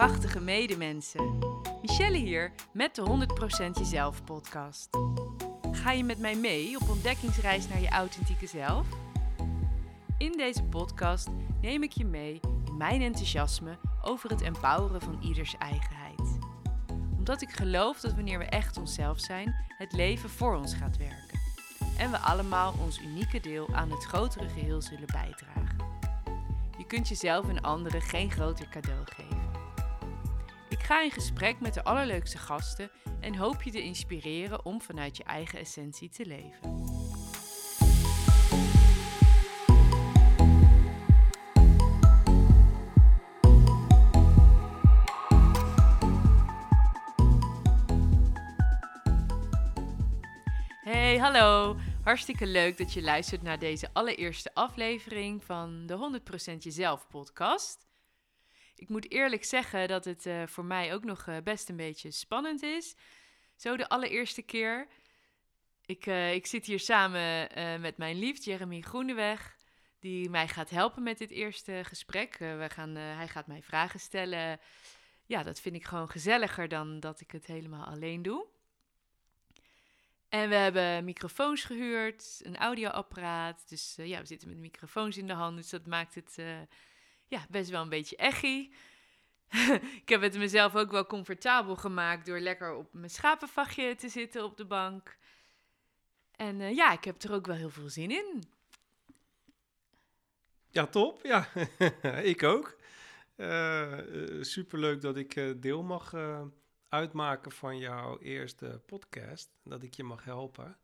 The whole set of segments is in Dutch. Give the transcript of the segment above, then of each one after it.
prachtige medemensen. Michelle hier met de 100% Jezelf podcast. Ga je met mij mee op ontdekkingsreis naar je authentieke zelf? In deze podcast neem ik je mee in mijn enthousiasme over het empoweren van ieders eigenheid. Omdat ik geloof dat wanneer we echt onszelf zijn, het leven voor ons gaat werken. En we allemaal ons unieke deel aan het grotere geheel zullen bijdragen. Je kunt jezelf en anderen geen groter cadeau geven. Ga in gesprek met de allerleukste gasten en hoop je te inspireren om vanuit je eigen essentie te leven. Hey, hallo. Hartstikke leuk dat je luistert naar deze allereerste aflevering van de 100% Jezelf podcast. Ik moet eerlijk zeggen dat het uh, voor mij ook nog uh, best een beetje spannend is. Zo de allereerste keer. Ik, uh, ik zit hier samen met mijn lief Jeremy Groeneweg, die mij gaat helpen met dit eerste gesprek. we gaan, hij gaat mij vragen stellen. Ja, dat vind ik gewoon gezelliger dan dat ik het helemaal alleen doe. En we hebben microfoons gehuurd, een audioapparaat. Dus ja, we zitten met microfoons in de hand. Dus dat maakt het ja, best wel een beetje echi. ik heb het mezelf ook wel comfortabel gemaakt door lekker op mijn schapenvachtje te zitten op de bank. En uh, ja, ik heb er ook wel heel veel zin in. Ja, top. Ja, ik ook. superleuk dat ik deel mag uitmaken van jouw eerste podcast. Dat ik je mag helpen.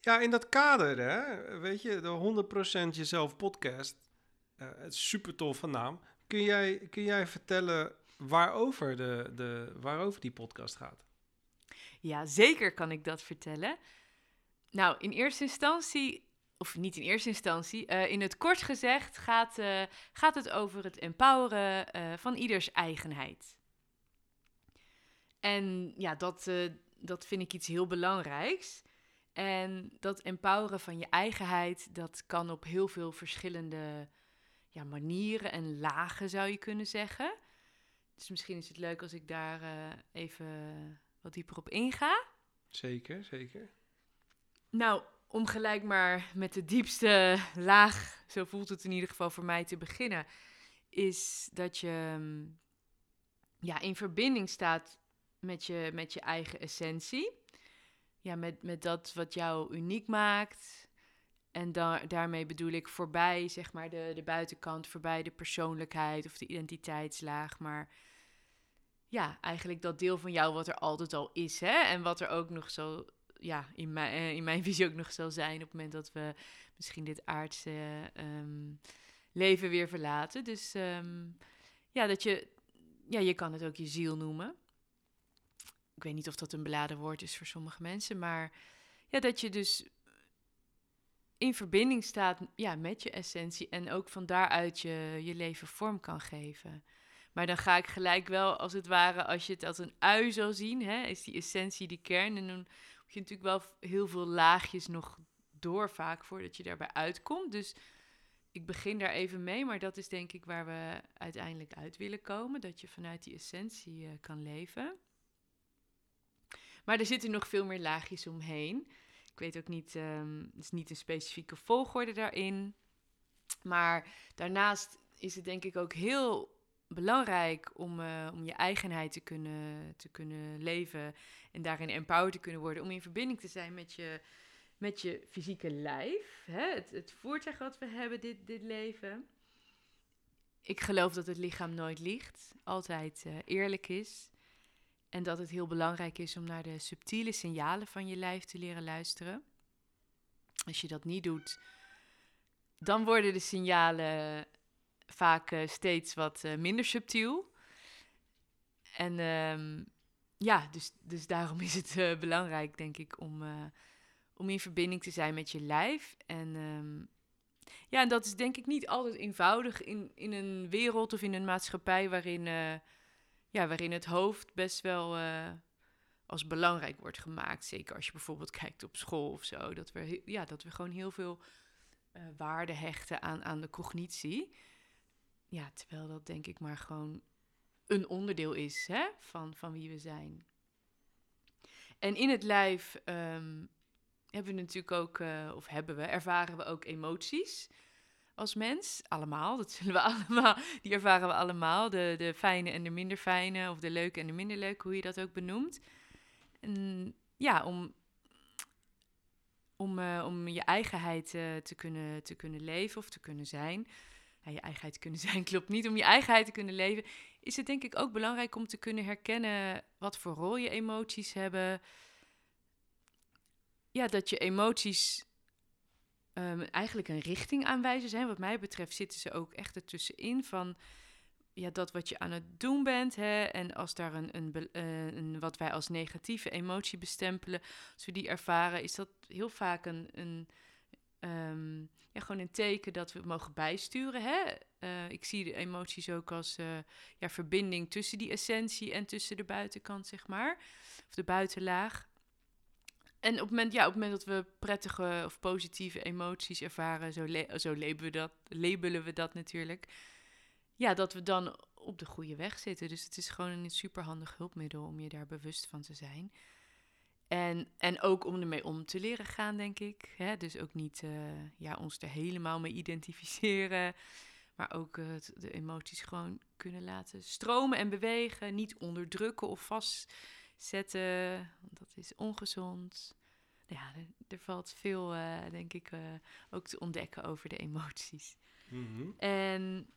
Ja, in dat kader, hè, weet je, de 100% Jezelf podcast. Uh, het naam. Kun jij, kun jij vertellen waarover, de, de, waarover die podcast gaat? Ja, zeker kan ik dat vertellen. Nou, in eerste instantie of niet in eerste instantie, uh, in het kort gezegd gaat, uh, gaat het over het empoweren van ieders eigenheid. En ja, dat, dat vind ik iets heel belangrijks. En dat empoweren van je eigenheid, dat kan op heel veel verschillende ja, manieren en lagen, zou je kunnen zeggen. Dus misschien is het leuk als ik daar even wat dieper op inga. Zeker, zeker. Nou, om gelijk maar met de diepste laag, zo voelt het in ieder geval voor mij te beginnen, is dat je mm, ja, in verbinding staat met je, met je eigen essentie. Ja, met, met dat wat jou uniek maakt. En da daarmee bedoel ik voorbij, zeg maar, de, de buitenkant, voorbij de persoonlijkheid of de identiteitslaag. Maar ja, eigenlijk dat deel van jou wat er altijd al is, hè? En wat er ook nog zo ja, in, mijn, eh, in mijn visie ook nog zal zijn op het moment dat we misschien dit aardse um, leven weer verlaten. Dus um, ja, dat je, ja, je kan het ook je ziel noemen. Ik weet niet of dat een beladen woord is voor sommige mensen, maar ja, dat je dus in verbinding staat ja, met je essentie en ook van daaruit je, je leven vorm kan geven. Maar dan ga ik gelijk wel, als het ware, als je het als een ui zou zien, hè, is die essentie die kern. En dan je natuurlijk wel heel veel laagjes nog door vaak voordat je daarbij uitkomt. Dus ik begin daar even mee, maar dat is denk ik waar we uiteindelijk uit willen komen. Dat je vanuit die essentie uh, kan leven. Maar er zitten nog veel meer laagjes omheen. Ik weet ook niet, um, het is niet een specifieke volgorde daarin. Maar daarnaast is het denk ik ook heel belangrijk om, uh, om je eigenheid te kunnen, te kunnen leven en daarin empowered te kunnen worden, om in verbinding te zijn met je, met je fysieke lijf, hè? Het, het voertuig wat we hebben, dit, dit leven. Ik geloof dat het lichaam nooit liegt, altijd uh, eerlijk is. En dat het heel belangrijk is om naar de subtiele signalen van je lijf te leren luisteren. Als je dat niet doet, dan worden de signalen vaak uh, steeds wat uh, minder subtiel. En um, ja, dus, dus daarom is het uh, belangrijk, denk ik, om, om in verbinding te zijn met je lijf. En um, ja, en dat is denk ik niet altijd eenvoudig in, in een wereld of in een maatschappij waarin, ja, waarin het hoofd best wel als belangrijk wordt gemaakt. Zeker als je bijvoorbeeld kijkt op school of zo. Dat we, ja, dat we gewoon heel veel waarde hechten aan, aan de cognitie. ja, terwijl dat denk ik maar gewoon een onderdeel is hè, van, van wie we zijn. En in het lijf ehm, hebben we natuurlijk ook, uh, of hebben we, ervaren we ook emoties als mens. Allemaal, dat zullen we allemaal, die ervaren we allemaal. De, de fijne en de minder fijne, of de leuke en de minder leuke, hoe je dat ook benoemt. En ja, om, om, uh, om je eigenheid uh, te, kunnen, te kunnen leven of te kunnen zijn. Je eigenheid te kunnen zijn klopt niet. Om je eigenheid te kunnen leven, is het denk ik ook belangrijk om te kunnen herkennen wat voor rol je emoties hebben. Ja, dat je emoties um, eigenlijk een richting aanwijzen zijn. Wat mij betreft zitten ze ook echt ertussenin van ja, dat wat je aan het doen bent. Hè, en als daar een, een, uh, een, wat wij als negatieve emotie bestempelen, als we die ervaren, is dat heel vaak een, een um, ja, gewoon een teken dat we mogen bijsturen. Hè? Uh, ik zie de emoties ook als uh, ja, verbinding tussen die essentie en tussen de buitenkant, zeg maar. Of de buitenlaag. En op het moment, ja, op moment dat we prettige of positieve emoties ervaren, zo, zo labelen, we dat, labelen we dat natuurlijk. Ja, dat we dan op de goede weg zitten. Dus het is gewoon een superhandig hulpmiddel om je daar bewust van te zijn. En, en ook om ermee om te leren gaan, denk ik. Hè? Dus ook niet uh, ja, ons er helemaal mee identificeren. Maar ook uh, de emoties gewoon kunnen laten stromen en bewegen. Niet onderdrukken of vastzetten. Want dat is ongezond. Ja, er, er valt veel, uh, denk ik, ook te ontdekken over de emoties. Mm -hmm. En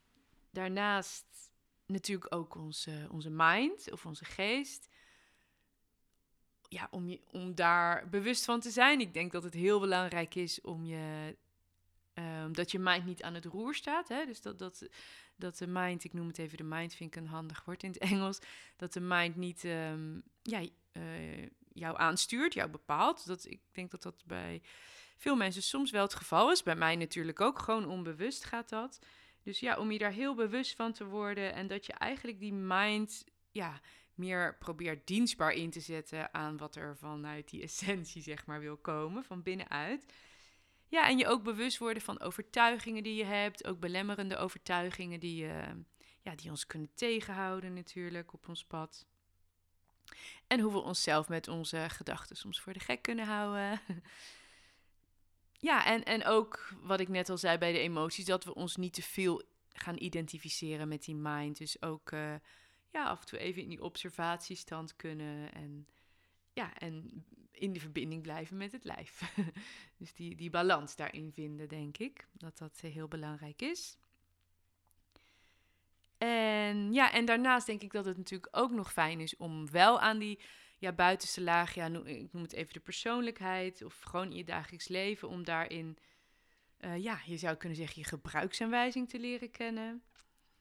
daarnaast natuurlijk ook onze, onze mind of onze geest ja, om, je, om daar bewust van te zijn. Ik denk dat het heel belangrijk is om je. Um, dat je mind niet aan het roer staat. Hè? Dus dat, dat, dat de mind, ik noem het even de mind, vind ik een handig woord in het Engels. Dat de mind niet um, jou aanstuurt, jou bepaalt. Dat, ik denk dat dat bij veel mensen soms wel het geval is. Bij mij natuurlijk ook, gewoon onbewust gaat dat. Dus ja, om je daar heel bewust van te worden en dat je eigenlijk die mind, ja, meer probeert dienstbaar in te zetten aan wat er vanuit die essentie, zeg maar, wil komen, van binnenuit. Ja, en je ook bewust worden van overtuigingen die je hebt, ook belemmerende overtuigingen die, uh, ja, die ons kunnen tegenhouden natuurlijk op ons pad. En hoe we onszelf met onze gedachten soms voor de gek kunnen houden. ja, en, en ook wat ik net al zei bij de emoties, dat we ons niet te veel gaan identificeren met die mind. Dus ook uh, ja, af en toe even in die observatiestand kunnen en, ja, en in de verbinding blijven met het lijf. dus die, die balans daarin vinden, denk ik, dat dat eh, heel belangrijk is. En ja, en daarnaast denk ik dat het natuurlijk ook nog fijn is om wel aan die ja, buitenste laag, ja, ik noem het even de persoonlijkheid of gewoon in je dagelijks leven, om daarin, uh, ja, je zou kunnen zeggen, je gebruiksaanwijzing te leren kennen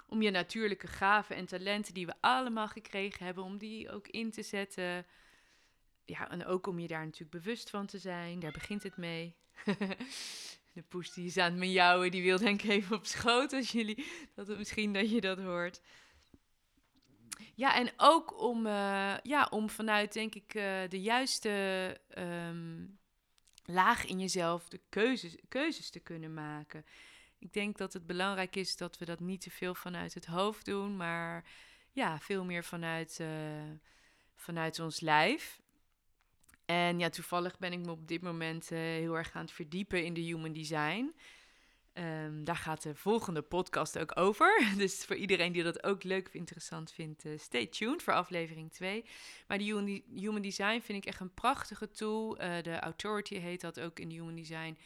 om je natuurlijke gaven en talenten die we allemaal gekregen hebben, om die ook in te zetten. Ja, en ook om je daar natuurlijk bewust van te zijn. Daar begint het mee. De poes die is aan het miauwen, die wil denk ik even op schoot als jullie, dat misschien dat je dat hoort. Ja, en ook om, uh, ja, om vanuit, denk ik, uh, de juiste um, laag in jezelf de keuzes, keuzes te kunnen maken. Ik denk dat het belangrijk is dat we dat niet te veel vanuit het hoofd doen, maar ja, veel meer vanuit, uh, vanuit ons lijf. En ja, toevallig ben ik me op dit moment uh, heel erg aan het verdiepen in de human design. Um, daar gaat de volgende podcast ook over. Dus voor iedereen die dat ook leuk of interessant vindt, uh, stay tuned voor aflevering 2. Maar de human, human, design vind ik echt een prachtige tool. de authority heet dat ook in de human design.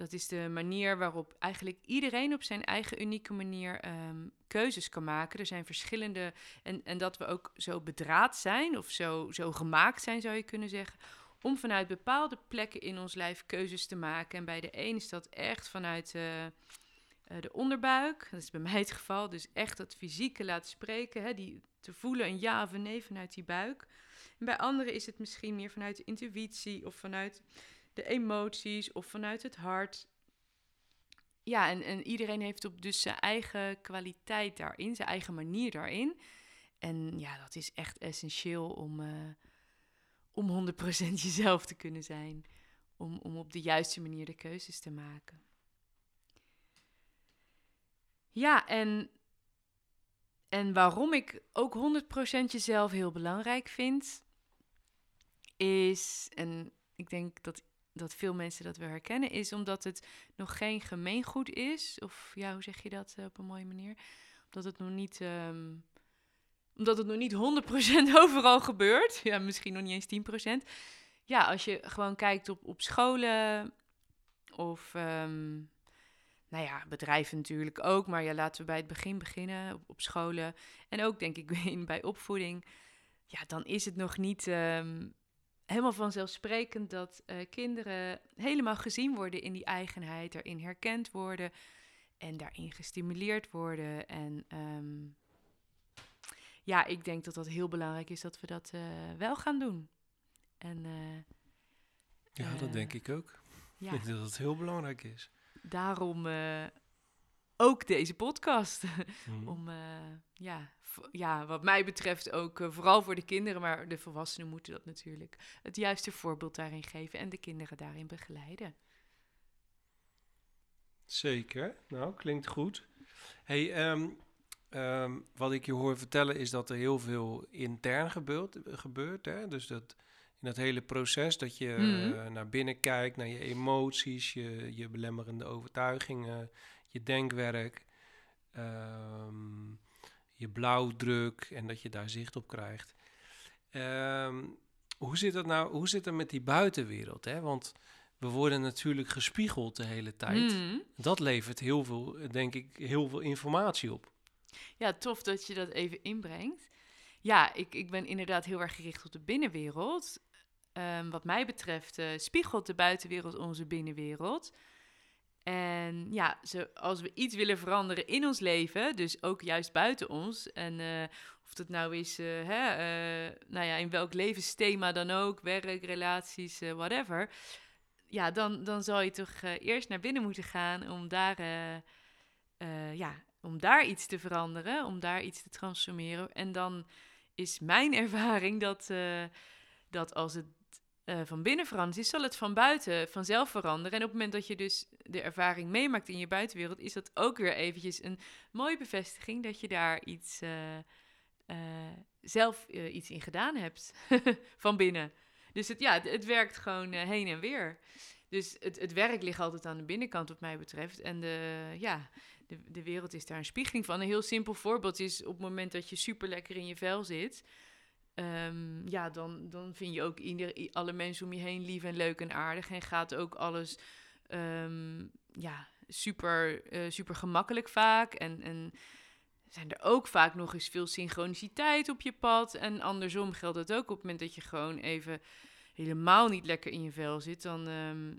Dat is de manier waarop eigenlijk iedereen op zijn eigen unieke manier um, keuzes kan maken. Er zijn verschillende. En, en dat we ook zo bedraad zijn, of zo, zo gemaakt zijn, zou je kunnen zeggen. Om vanuit bepaalde plekken in ons lijf keuzes te maken. En bij de een is dat echt vanuit uh, uh, de onderbuik. Dat is bij mij het geval. Dus echt dat fysieke laten spreken. Hè, die, te voelen een ja of nee vanuit die buik. En bij anderen is het misschien meer vanuit intuïtie of vanuit de emoties of vanuit het hart. Ja, en, en iedereen heeft op dus zijn eigen kwaliteit daarin, zijn eigen manier daarin. En ja, dat is echt essentieel om, uh, om 100% jezelf te kunnen zijn. Om, om op de juiste manier de keuzes te maken. Ja, en, en waarom ik ook 100% jezelf heel belangrijk vind, is, en ik denk dat, dat veel mensen dat wel herkennen, is omdat het nog geen gemeengoed is. Of ja, hoe zeg je dat eh, op een mooie manier? Omdat het nog niet. ehm, omdat het nog niet 100% overal gebeurt. Ja, misschien nog niet eens 10%. Ja, als je gewoon kijkt op, op scholen of ehm, nou ja, bedrijven natuurlijk ook. Maar ja, laten we bij het begin beginnen op, scholen. En ook denk ik bij opvoeding. Ja, dan is het nog niet ehm, helemaal vanzelfsprekend dat eh, kinderen helemaal gezien worden in die eigenheid, daarin herkend worden en daarin gestimuleerd worden. En ehm, ja, ik denk dat dat heel belangrijk is dat we dat eh, wel gaan doen. En eh, Ja, dat denk ik ook. ja, Ik denk dat het heel belangrijk is. daarom ook deze podcast. Mhm. Om, eh, ja, ja, wat mij betreft ook eh, vooral voor de kinderen, maar de volwassenen moeten dat natuurlijk het juiste voorbeeld daarin geven en de kinderen daarin begeleiden. Zeker. Nou, klinkt goed. Hey, ehm, ehm, wat ik je hoor vertellen is dat er heel veel intern gebeurt. gebeurt hè? Dus dat in dat hele proces dat je Mhm. eh, naar binnen kijkt, naar je emoties, je, je belemmerende overtuigingen, je denkwerk, ehm, je blauwdruk en dat je daar zicht op krijgt. Ehm, hoe zit dat nou? Hoe zit het met die buitenwereld? Hè? Want we worden natuurlijk gespiegeld de hele tijd. Mhm. Dat levert heel veel, denk ik, heel veel informatie op. Ja, tof dat je dat even inbrengt. Ja, ik, ik ben inderdaad heel erg gericht op de binnenwereld. Ehm, wat mij betreft eh, spiegelt de buitenwereld onze binnenwereld. En ja, zo, als we iets willen veranderen in ons leven, dus ook juist buiten ons, en eh, of dat nou is, eh, hè, eh, nou ja, in welk levensthema dan ook, werk, relaties, whatever, ja, dan, dan zal je toch eerst naar binnen moeten gaan om daar, ja, om daar iets te veranderen, om daar iets te transformeren. En dan is mijn ervaring dat, dat als het eh, van binnen veranderd is, zal het van buiten vanzelf veranderen. En op het moment dat je dus de ervaring meemaakt in je buitenwereld, is dat ook weer eventjes een mooie bevestiging dat je daar iets eh, eh, zelf iets in gedaan hebt van binnen. Dus het, ja, het, het werkt gewoon heen en weer. Dus het, het werk ligt altijd aan de binnenkant, wat mij betreft. En de, ja, de, de wereld is daar een spiegeling van. Een heel simpel voorbeeld is op het moment dat je super lekker in je vel zit. Ehm, ja, dan, dan vind je ook ieder, alle mensen om je heen lief en leuk en aardig. En gaat ook alles ehm, ja, super, eh, super gemakkelijk vaak. En, en zijn er ook vaak nog eens veel synchroniciteit op je pad. En andersom geldt het ook op het moment dat je gewoon even helemaal niet lekker in je vel zit. Dan, ehm,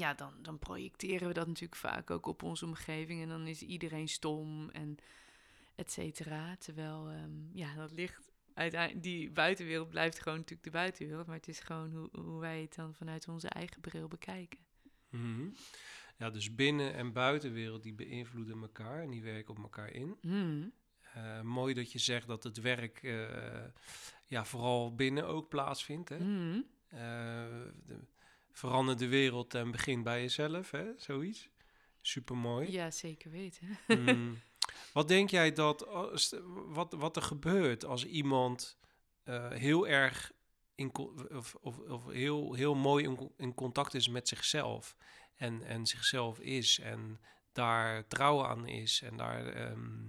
ja, dan, dan projecteren we dat natuurlijk vaak ook op onze omgeving. En dan is iedereen stom en et cetera. Terwijl, ja, dat ligt uiteindelijk... Die buitenwereld blijft gewoon natuurlijk de buitenwereld. Maar het is gewoon hoe, hoe wij het dan vanuit onze eigen bril bekijken. Mhm. Ja, dus binnen- en buitenwereld die beïnvloeden elkaar en die werken op elkaar in. Hmm. Eh, mooi dat je zegt dat het werk eh, ja, vooral binnen ook plaatsvindt. Hè? Hmm. Eh, de, verander de wereld en begin bij jezelf, hè? zoiets. Supermooi. Ja, zeker weten. Wat denk jij dat, als, wat, wat er gebeurt als iemand eh, heel erg in, of, of, of heel, heel mooi in contact is met zichzelf en, en zichzelf is en daar trouw aan is en daar ehm,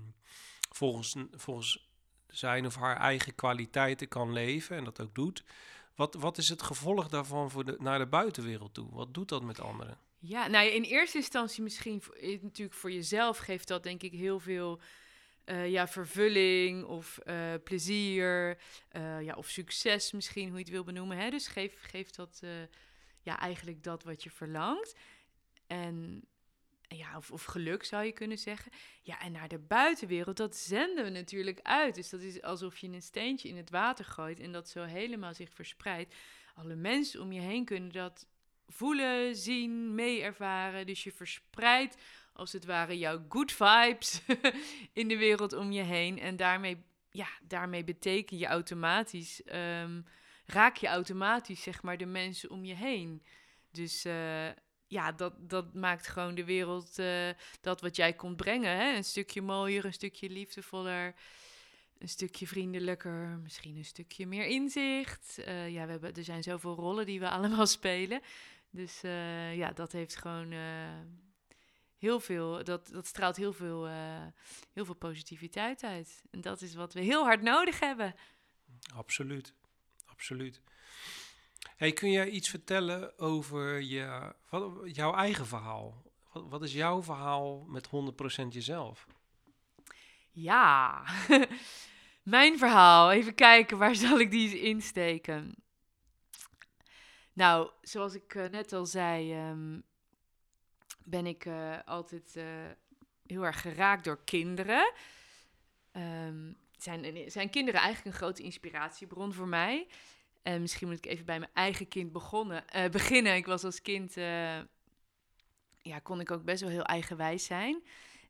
volgens, volgens zijn of haar eigen kwaliteiten kan leven en dat ook doet. Wat, wat is het gevolg daarvan voor de, naar de buitenwereld toe? Wat doet dat met anderen? Ja, nou in eerste instantie misschien natuurlijk voor jezelf geeft dat denk ik heel veel eh, ja, vervulling of eh, plezier eh, ja, of succes misschien, hoe je het wil benoemen. Hè? Dus geef, geef dat ja, eigenlijk dat wat je verlangt. En ja, of, geluk zou je kunnen zeggen. Ja, en naar de buitenwereld, dat zenden we natuurlijk uit. Dus dat is alsof je een steentje in het water gooit en dat zo helemaal zich verspreidt. Alle mensen om je heen kunnen dat voelen, zien, mee ervaren. Dus je verspreidt als het ware jouw good vibes in de wereld om je heen. En daarmee, ja, daarmee beteken je automatisch, ehm, raak je automatisch zeg maar de mensen om je heen. Dus eh, ja, dat, dat maakt gewoon de wereld, eh, dat wat jij komt brengen, hè? een stukje mooier, een stukje liefdevoller, een stukje vriendelijker, misschien een stukje meer inzicht. Eh, ja, we hebben, er zijn zoveel rollen die we allemaal spelen. Dus eh, ja, dat heeft gewoon heel veel, dat, dat straalt heel veel, heel veel positiviteit uit. En dat is wat we heel hard nodig hebben. Absoluut, absoluut. Hey, kun jij iets vertellen over je, wat, jouw eigen verhaal? Wat, is jouw verhaal met 100% jezelf? Ja, mijn verhaal. Even kijken, waar zal ik die insteken? Nou, zoals ik uh, net al zei, um, ben ik uh, altijd uh, heel erg geraakt door kinderen. Um, zijn, zijn kinderen eigenlijk een grote inspiratiebron voor mij? En misschien moet ik even bij mijn eigen kind begonnen, uh, beginnen. Ik was als kind, uh, ja, kon ik ook best wel heel eigenwijs zijn.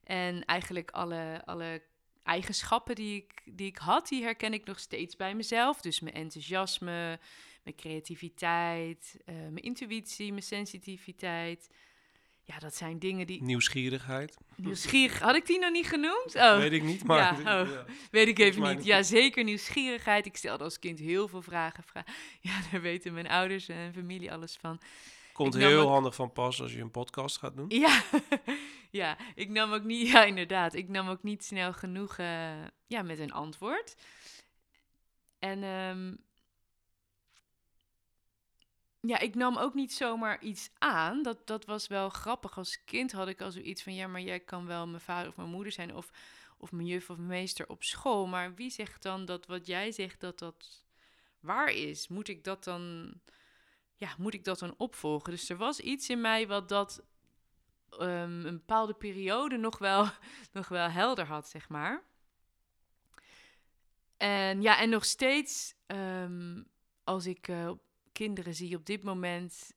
En eigenlijk alle, alle eigenschappen die ik, die ik had, die herken ik nog steeds bij mezelf. Dus mijn enthousiasme, mijn creativiteit, uh, mijn intuïtie, mijn sensitiviteit. Ja, dat zijn dingen die... Nieuwsgierigheid. Nieuwsgierig. Had ik die nog niet genoemd? Oh. Weet ik niet, maar... Ja, oh. Weet ik even niet. Ja, zeker nieuwsgierigheid. Ik stelde als kind heel veel vragen. Ja, daar weten mijn ouders en familie alles van. Komt heel handig van pas als je een podcast gaat doen. Ja, ja ik nam ook niet... Ja, inderdaad. Ik nam ook niet snel genoeg uh, ja, met een antwoord. En... Um, ja, ik nam ook niet zomaar iets aan. Dat, dat was wel grappig. Als kind had ik al zoiets van... ja, maar jij kan wel mijn vader of mijn moeder zijn... of, of mijn juf of meester op school. Maar wie zegt dan dat wat jij zegt dat dat waar is? Moet ik dat dan... Ja, moet ik dat dan opvolgen? Dus er was iets in mij wat dat um, een bepaalde periode nog wel, nog wel helder had, zeg maar. En ja, en nog steeds um, als ik uh, kinderen zie je op dit moment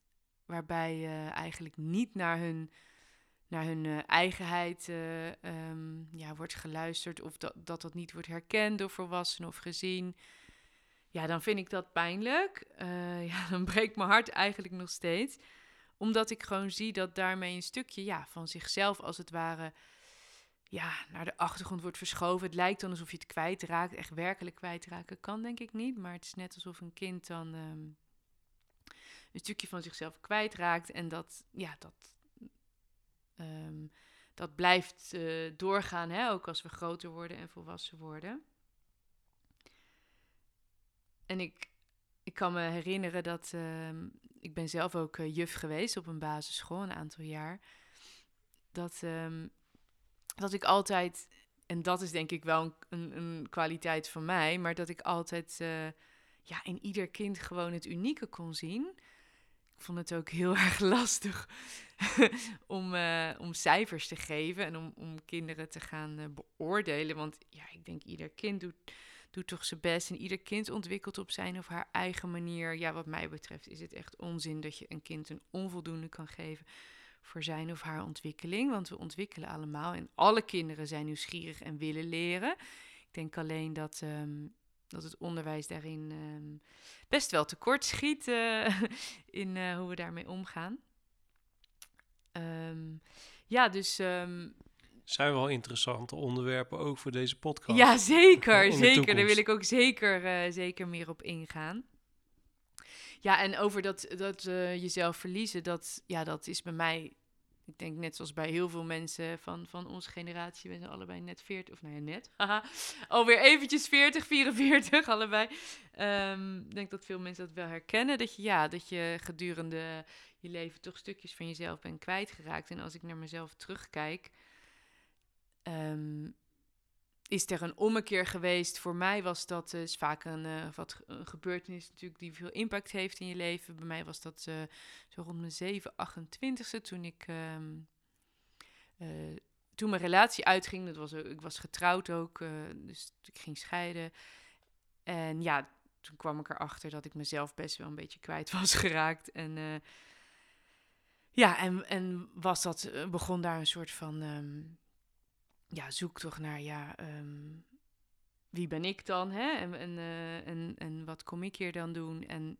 waarbij uh, eigenlijk niet naar hun, naar hun uh, eigenheid uh, um, ja, wordt geluisterd of dat, dat dat niet wordt herkend door volwassenen of gezien. Ja, dan vind ik dat pijnlijk. ja, dan breekt mijn hart eigenlijk nog steeds. Omdat ik gewoon zie dat daarmee een stukje ja, van zichzelf als het ware ja, naar de achtergrond wordt verschoven. Het lijkt dan alsof je het kwijtraakt. Echt werkelijk kwijtraken kan denk ik niet. Maar het is net alsof een kind dan... Um, een stukje van zichzelf kwijtraakt. En dat, ja, dat, um, dat blijft uh, doorgaan, hè, ook als we groter worden en volwassen worden. En ik, ik kan me herinneren dat uh, ik ben zelf ook uh, juf geweest op een basisschool een aantal jaar. Dat, um, dat ik altijd, en dat is denk ik wel een, een, een kwaliteit van mij, maar dat ik altijd uh, ja, in ieder kind gewoon het unieke kon zien vond het ook heel erg lastig om, uh, om cijfers te geven en om, om kinderen te gaan uh, beoordelen. Want ja, ik denk ieder kind doet, doet toch zijn best en ieder kind ontwikkelt op zijn of haar eigen manier. Ja, wat mij betreft is het echt onzin dat je een kind een onvoldoende kan geven voor zijn of haar ontwikkeling. Want we ontwikkelen allemaal en alle kinderen zijn nieuwsgierig en willen leren. Ik denk alleen dat um, dat het onderwijs daarin um, best wel tekort schiet uh, in uh, hoe we daarmee omgaan. Um, ja, dus. Um, zijn wel interessante onderwerpen ook voor deze podcast. Ja, zeker. zeker. Daar wil ik ook zeker, uh, zeker meer op ingaan. Ja, en over dat, dat jezelf verliezen, dat, ja, dat is bij mij ik denk net zoals bij heel veel mensen van, van onze generatie, we zijn allebei net 40, of nou ja, net, haha, alweer eventjes 40, 44, allebei. Um, ik denk dat veel mensen dat wel herkennen, dat je, ja, dat je gedurende je leven toch stukjes van jezelf bent kwijtgeraakt. En als ik naar mezelf terugkijk, um, is er een ommekeer geweest. Voor mij was dat dus vaak een, uh, wat, een gebeurtenis natuurlijk die veel impact heeft in je leven. Bij mij was dat uh, zo rond mijn 7, 28ste toen ik... Um, uh, toen mijn relatie uitging, dat was, ik was getrouwd ook, dus ik ging scheiden. En ja, toen kwam ik erachter dat ik mezelf best wel een beetje kwijt was geraakt. En ja, en, en was dat, begon daar een soort van um, ja, zoek toch naar, ja, um, wie ben ik dan? Hè? En, en, uh, en, en wat kom ik hier dan doen? En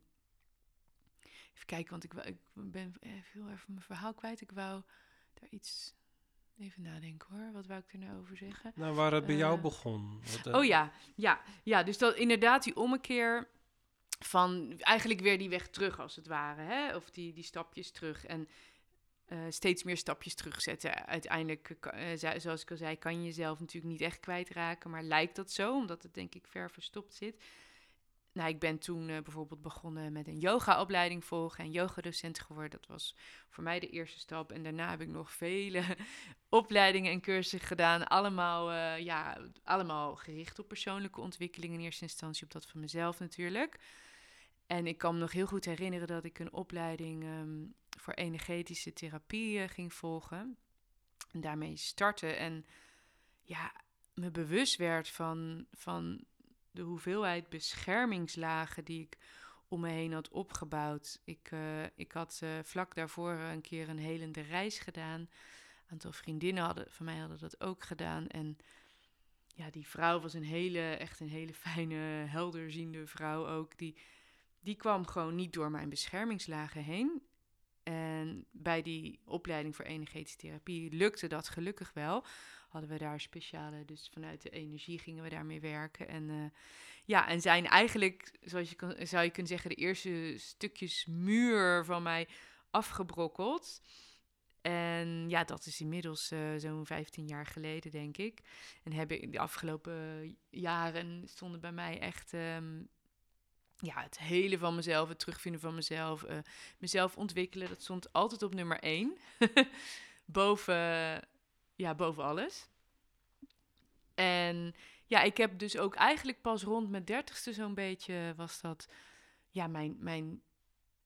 even kijken, want ik, wou- ik ben heel even mijn verhaal kwijt. Ik wou daar iets... Even nadenken hoor. Wat wou ik er nou over zeggen? Nou, waar het bij jou Eh, begon. Wat, eh, Oh ja, ja, ja. Dus dat inderdaad die ommekeer van eigenlijk weer die weg terug als het ware. Hè? Of die, die stapjes terug en eh, steeds meer stapjes terugzetten. Uiteindelijk, eh, zoals ik al zei, kan je jezelf natuurlijk niet echt kwijtraken. Maar lijkt dat zo, omdat het denk ik ver verstopt zit. Nou, ik ben toen eh, bijvoorbeeld begonnen met een yogaopleiding volgen en yogadocent geworden. Dat was voor mij de eerste stap. En daarna heb ik nog vele opleidingen en cursussen gedaan. Allemaal, ja, allemaal gericht op persoonlijke ontwikkeling. In eerste instantie op dat van mezelf natuurlijk. En ik kan me nog heel goed herinneren dat ik een opleiding ehm, voor energetische therapie eh, ging volgen. En daarmee starten. En ja, me bewust werd van, van de hoeveelheid beschermingslagen die ik om me heen had opgebouwd. Ik, eh, ik had eh, vlak daarvoor een keer een helende reis gedaan. Een aantal vriendinnen hadden, van mij hadden dat ook gedaan. En ja, die vrouw was een hele, echt een hele fijne, helderziende vrouw ook. Die, die kwam gewoon niet door mijn beschermingslagen heen. En bij die opleiding voor energetische therapie lukte dat gelukkig wel. Hadden we daar speciale, dus vanuit de energie gingen we daarmee werken. En eh, ja, en zijn eigenlijk, zoals je zou je kunnen zeggen, de eerste stukjes muur van mij afgebrokkeld. En ja, dat is inmiddels eh, zo'n 15 jaar geleden, denk ik. En hebben de afgelopen jaren stonden bij mij echt ehm, ja, het hele van mezelf, het terugvinden van mezelf, eh, mezelf ontwikkelen. Dat stond altijd op nummer één. boven, ja, boven alles. En ja, ik heb dus ook eigenlijk pas rond mijn dertigste zo'n beetje was dat, ja, mijn, mijn,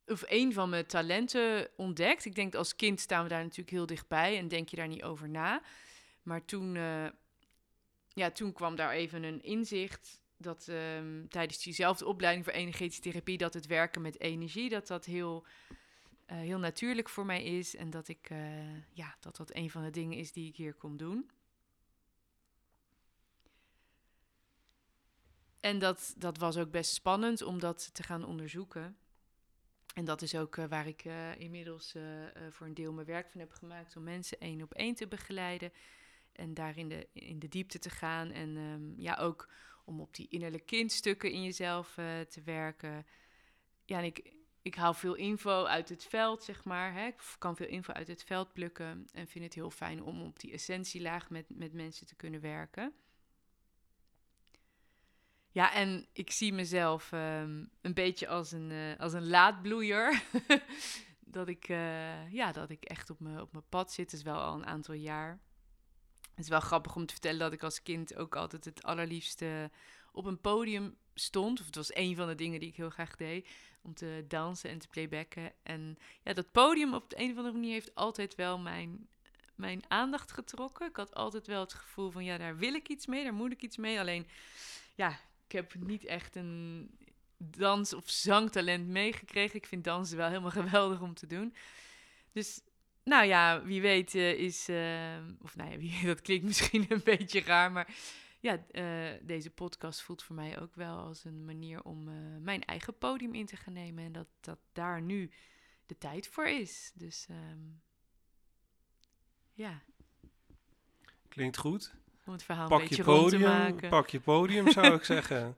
of een van mijn talenten ontdekt. Ik denk als kind staan we daar natuurlijk heel dichtbij en denk je daar niet over na. Maar toen, eh, ja, toen kwam daar even een inzicht dat ehm, tijdens diezelfde opleiding voor energetische therapie, dat het werken met energie, dat dat heel, eh, heel natuurlijk voor mij is. En dat ik, eh, ja, dat dat een van de dingen is die ik hier kom doen. En dat, dat was ook best spannend om dat te gaan onderzoeken. En dat is ook eh, waar ik inmiddels voor een deel mijn werk van heb gemaakt om mensen één op één te begeleiden. En daar in de, in de diepte te gaan. En ehm, ja, ook om op die innerlijke kindstukken in jezelf eh, te werken. Ja, en ik, ik haal veel info uit het veld, zeg maar. Hè. Ik kan veel info uit het veld plukken. En vind het heel fijn om op die essentielaag met, met mensen te kunnen werken. Ja, en ik zie mezelf ehm, een beetje als een, eh, als een laadbloeier. dat, ik, eh, ja, dat ik echt op mijn op mijn pad zit. Is wel al een aantal jaar. Het is wel grappig om te vertellen dat ik als kind ook altijd het allerliefste op een podium stond. Of het was een van de dingen die ik heel graag deed. Om te dansen en te playbacken. En ja, dat podium op de een of andere manier heeft altijd wel mijn, mijn aandacht getrokken. Ik had altijd wel het gevoel van ja, daar wil ik iets mee, daar moet ik iets mee. Alleen ja, ik heb niet echt een dans- of zangtalent meegekregen. Ik vind dansen wel helemaal geweldig om te doen. Dus nou ja, wie weet eh, is... eh, of nou ja, wie, dat klinkt misschien een beetje raar, maar... Ja, eh, deze podcast voelt voor mij ook wel als een manier om mijn eigen podium in te gaan nemen. En dat, dat daar nu de tijd voor is. Dus ehm, ja, Klinkt goed. om het verhaal Pak een je beetje rond te podium, maken. pak je podium zou ik zeggen.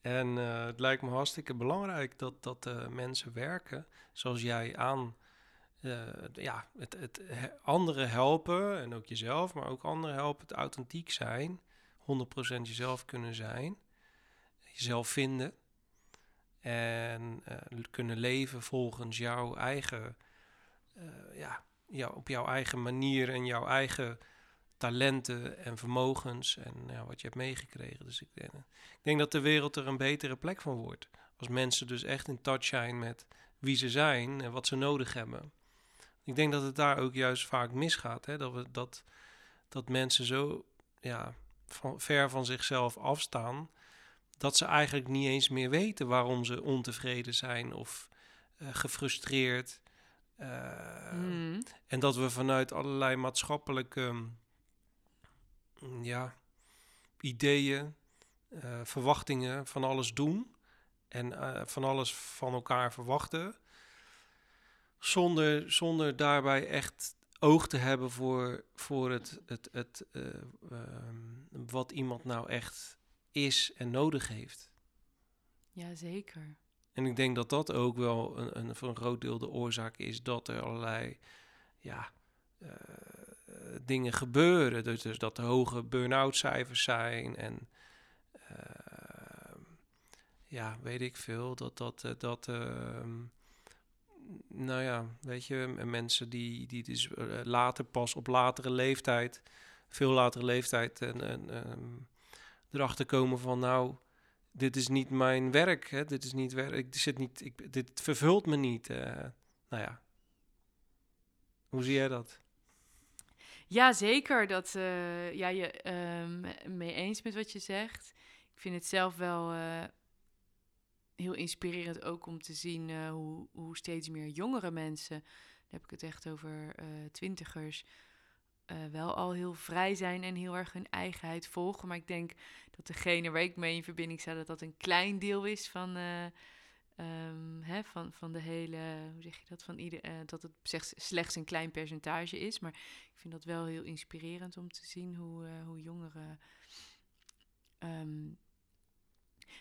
En het lijkt me hartstikke belangrijk dat, dat mensen werken zoals jij aan eh, ja, het, het he- anderen helpen en ook jezelf, maar ook anderen helpen het authentiek zijn, 100% jezelf kunnen zijn, jezelf vinden en eh, kunnen leven volgens jouw eigen, eh, ja, op jouw eigen manier en jouw eigen talenten en vermogens en ja, wat je hebt meegekregen. Dus ik denk dat de wereld er een betere plek van wordt. Als mensen dus echt in touch zijn met wie ze zijn en wat ze nodig hebben. Ik denk dat het daar ook juist vaak misgaat. Hè? Dat, we, dat, dat mensen zo ja, van, ver van zichzelf afstaan. Dat ze eigenlijk niet eens meer weten waarom ze ontevreden zijn of eh, gefrustreerd. Eh, Hmm. en dat we vanuit allerlei maatschappelijke ja, ideeën, eh, verwachtingen van alles doen en van alles van elkaar verwachten. Zonder, zonder daarbij echt oog te hebben voor, voor het, het, het, eh, ehm, wat iemand nou echt is en nodig heeft. Jazeker. En ik denk dat dat ook wel een, een, voor een groot deel de oorzaak is dat er allerlei ja, eh, dingen gebeuren. Dus, dus dat er hoge burn-out cijfers zijn en ehm, ja, weet ik veel. Dat dat, eh, dat ehm, nou ja, weet je, mensen die, die dus eh, later pas op latere leeftijd, veel latere leeftijd, en, en ehm, erachter komen van nou, dit is niet mijn werk, hè? dit is niet werk, ik zit niet, ik, dit vervult me niet. Uh, nou ja, hoe zie jij dat? Ja, zeker. Dat uh, ja, je uh, mee eens met wat je zegt. Ik vind het zelf wel heel inspirerend ook om te zien uh, hoe, hoe steeds meer jongere mensen, daar heb ik het echt over uh, twintigers, uh, wel al heel vrij zijn en heel erg hun eigenheid volgen. Maar ik denk dat degene waar ik mee in verbinding sta, dat dat een klein deel is van, um, hè, van, van de hele, hoe zeg je dat, van ieder, dat het slechts een klein percentage is. Maar ik vind dat wel heel inspirerend om te zien hoe, hoe jongeren um,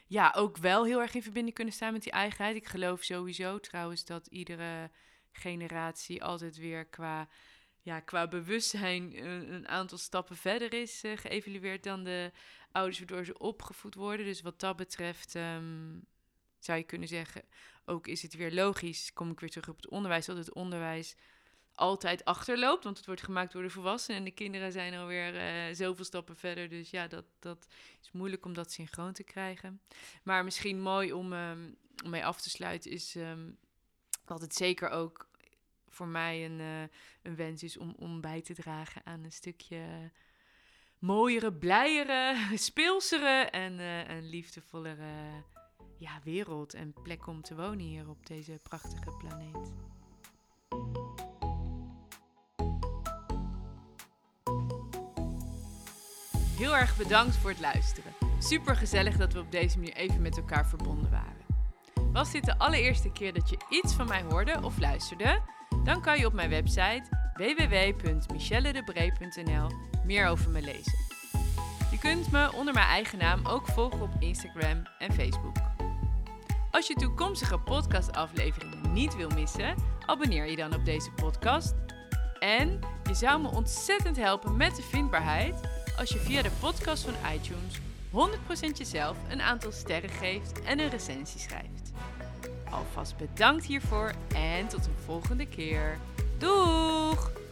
ja, ook wel heel erg in verbinding kunnen staan met die eigenheid. Ik geloof sowieso trouwens dat iedere generatie altijd weer qua, ja, qua bewustzijn een, een aantal stappen verder is uh, geëvalueerd dan de ouders waardoor ze opgevoed worden. Dus wat dat betreft um, zou je kunnen zeggen, ook is het weer logisch, kom ik weer terug op het onderwijs, dat het onderwijs altijd achterloopt. Want het wordt gemaakt door de volwassenen en de kinderen zijn alweer uh, zoveel stappen verder. Dus ja, dat, dat is moeilijk om dat synchroon te krijgen. Maar misschien mooi om, um, om mee af te sluiten is um, dat het zeker ook voor mij een, uh, een wens is om, om bij te dragen aan een stukje mooiere, blijere, speelsere en een liefdevollere ja, wereld en plek om te wonen hier op deze prachtige planeet. Heel erg bedankt voor het luisteren. Super gezellig dat we op deze manier even met elkaar verbonden waren. Was dit de allereerste keer dat je iets van mij hoorde of luisterde? Dan kan je op mijn website www.michelledebree.nl meer over me lezen. Je kunt me onder mijn eigen naam ook volgen op Instagram en Facebook. Als je toekomstige podcastafleveringen niet wil missen, abonneer je dan op deze podcast. En je zou me ontzettend helpen met de vindbaarheid als je via de podcast van iTunes 100% jezelf een aantal sterren geeft en een recensie schrijft. Alvast bedankt hiervoor en tot een volgende keer. Doeg!